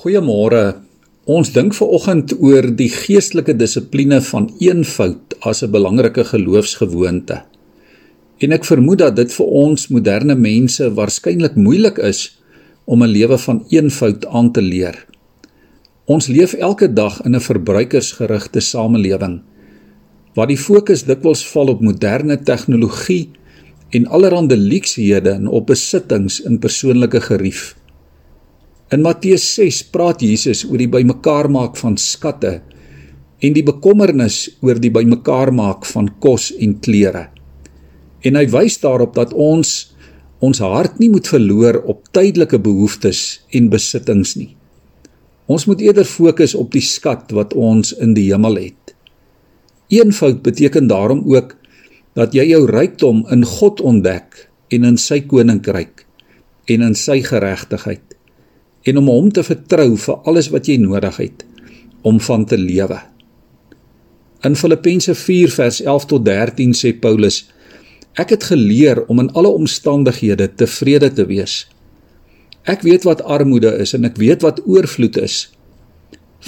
Goeiemôre. Ons dink ver oggend oor die geestelike dissipline van eenvoud as 'n belangrike geloofsgewoonte. En ek vermoed dat dit vir ons moderne mense waarskynlik moeilik is om 'n lewe van eenvoud aan te leer. Ons leef elke dag in 'n verbruikersgerigte samelewing waar die fokus dikwels val op moderne tegnologie en allerlei luuksehede en op besittings in persoonlike gerief. In Matteus 6 praat Jesus oor die bymekaar maak van skatte en die bekommernis oor die bymekaar maak van kos en klere. En hy wys daarop dat ons ons hart nie moet verloor op tydelike behoeftes en besittings nie. Ons moet eerder fokus op die skat wat ons in die hemel het. Eenvoud beteken daarom ook dat jy jou rykdom in God ontdek en in sy koninkryk en in sy geregtigheid en om hom te vertrou vir alles wat jy nodig het om van te lewe. In Filippense 4 vers 11 tot 13 sê Paulus: Ek het geleer om in alle omstandighede tevrede te wees. Ek weet wat armoede is en ek weet wat oorvloed is.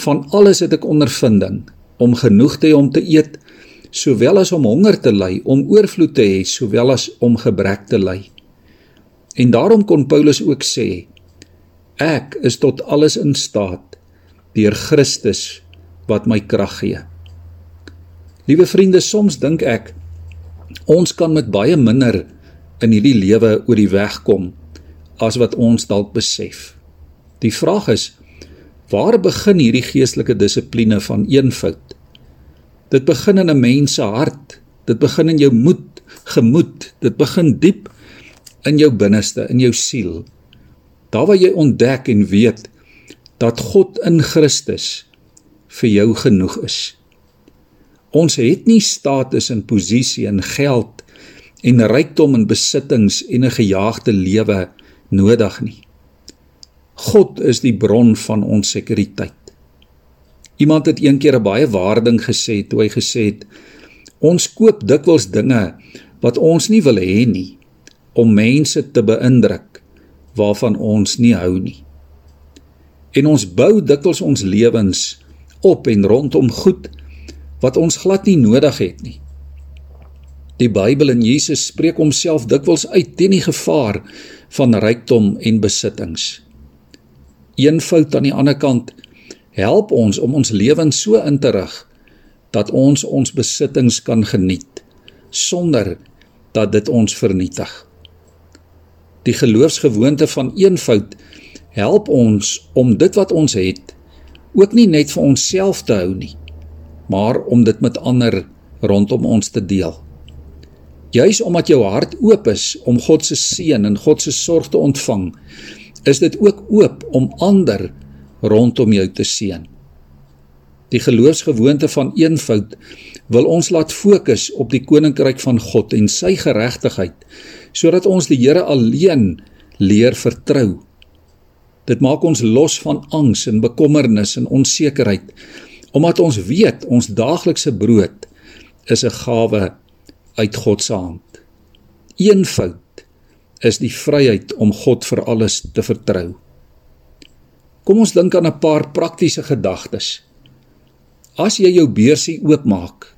Van alles het ek ondervinding om genoeg te hê om te eet, sowel as om honger te ly, om oorvloed te hê, sowel as om gebrek te ly. En daarom kon Paulus ook sê: Ek is tot alles in staat deur Christus wat my krag gee. Liewe vriende, soms dink ek ons kan met baie minder in hierdie lewe oor die weg kom as wat ons dalk besef. Die vraag is waar begin hierdie geestelike dissipline van eenvoud? Dit begin in 'n mens se hart. Dit begin in jou moed, gemoed. Dit begin diep in jou binneste, in jou siel. Daar waar jy ontdek en weet dat God in Christus vir jou genoeg is. Ons het nie status en posisie en geld en rykdom en besittings en 'n gejaagde lewe nodig nie. God is die bron van ons sekuriteit. Iemand het eendag 'n baie waarding gesê toe hy gesê het: "Ons koop dikwels dinge wat ons nie wil hê nie om mense te beïndruk waarvan ons nie hou nie. En ons bou dikwels ons lewens op en rondom goed wat ons glad nie nodig het nie. Die Bybel en Jesus spreek homself dikwels uit teen die gevaar van rykdom en besittings. Eenvoud aan die ander kant help ons om ons lewens so in te rig dat ons ons besittings kan geniet sonder dat dit ons vernietig. Die geloofsgewoonte van eenvoud help ons om dit wat ons het ook nie net vir onsself te hou nie, maar om dit met ander rondom ons te deel. Juis omdat jou hart oop is om God se seën en God se sorg te ontvang, is dit ook oop om ander rondom jou te seën. Die geloofsgewoonte van eenvoud wil ons laat fokus op die koninkryk van God en sy geregtigheid sodat ons die Here alleen leer vertrou. Dit maak ons los van angs en bekommernis en onsekerheid omdat ons weet ons daaglikse brood is 'n gawe uit God se hand. Eenvoud is die vryheid om God vir alles te vertrou. Kom ons dink aan 'n paar praktiese gedagtes. As jy jou beursie oopmaak,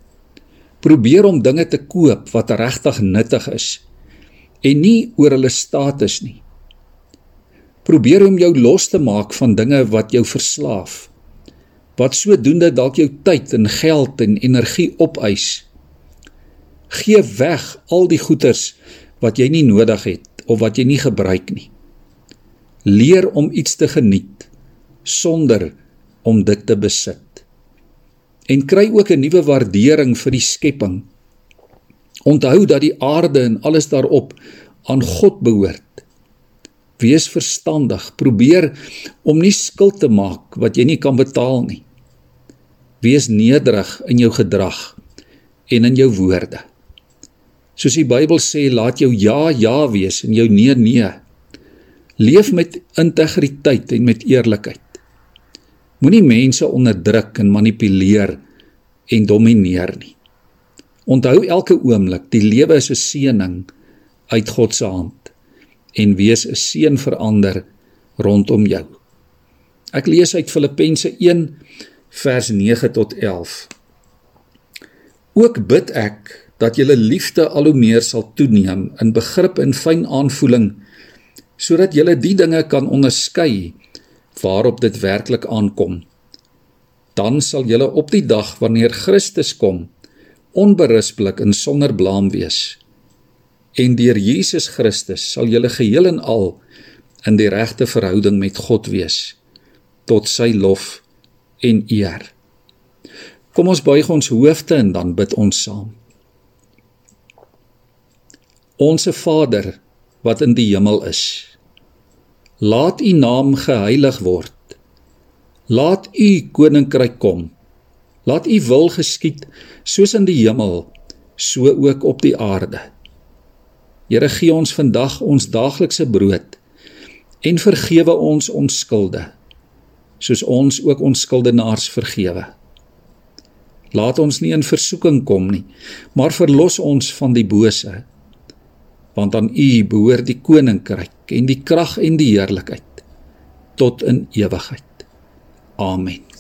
probeer om dinge te koop wat regtig nuttig is en nie oor hulle status nie. Probeer om jou los te maak van dinge wat jou verslaaf. Wat sodoende dalk jou tyd en geld en energie opeis. Geef weg al die goederes wat jy nie nodig het of wat jy nie gebruik nie. Leer om iets te geniet sonder om dit te besit en kry ook 'n nuwe waardering vir die skepping. Onthou dat die aarde en alles daarop aan God behoort. Wees verstandig, probeer om nie skuld te maak wat jy nie kan betaal nie. Wees nederig in jou gedrag en in jou woorde. Soos die Bybel sê, laat jou ja ja wees en jou nee nee. Leef met integriteit en met eerlikheid. Moenie mense onderdruk en manipuleer en domineer nie. Onthou elke oomblik, die lewe is 'n seëning uit God se hand en wees 'n seën vir ander rondom jou. Ek lees uit Filippense 1 vers 9 tot 11. Ook bid ek dat julle liefde al hoe meer sal toeneem in begrip en fyn aanvoeling sodat julle die dinge kan onderskei waarop dit werklik aankom. Dan sal julle op die dag wanneer Christus kom onberispelik en sonder blaam wees. En deur Jesus Christus sal julle geheel en al in die regte verhouding met God wees tot sy lof en eer. Kom ons buig ons hoofde en dan bid ons saam. Onse Vader wat in die hemel is. Laat U naam geheilig word. Laat U koninkryk kom. Laat U wil geskied soos in die hemel, so ook op die aarde. Here gee ons vandag ons daaglikse brood en vergewe ons ons skulde soos ons ook ons skuldenaars vergewe. Laat ons nie in versoeking kom nie, maar verlos ons van die bose want aan U behoort die koninkryk en die krag en die heerlikheid tot in ewigheid. Amen.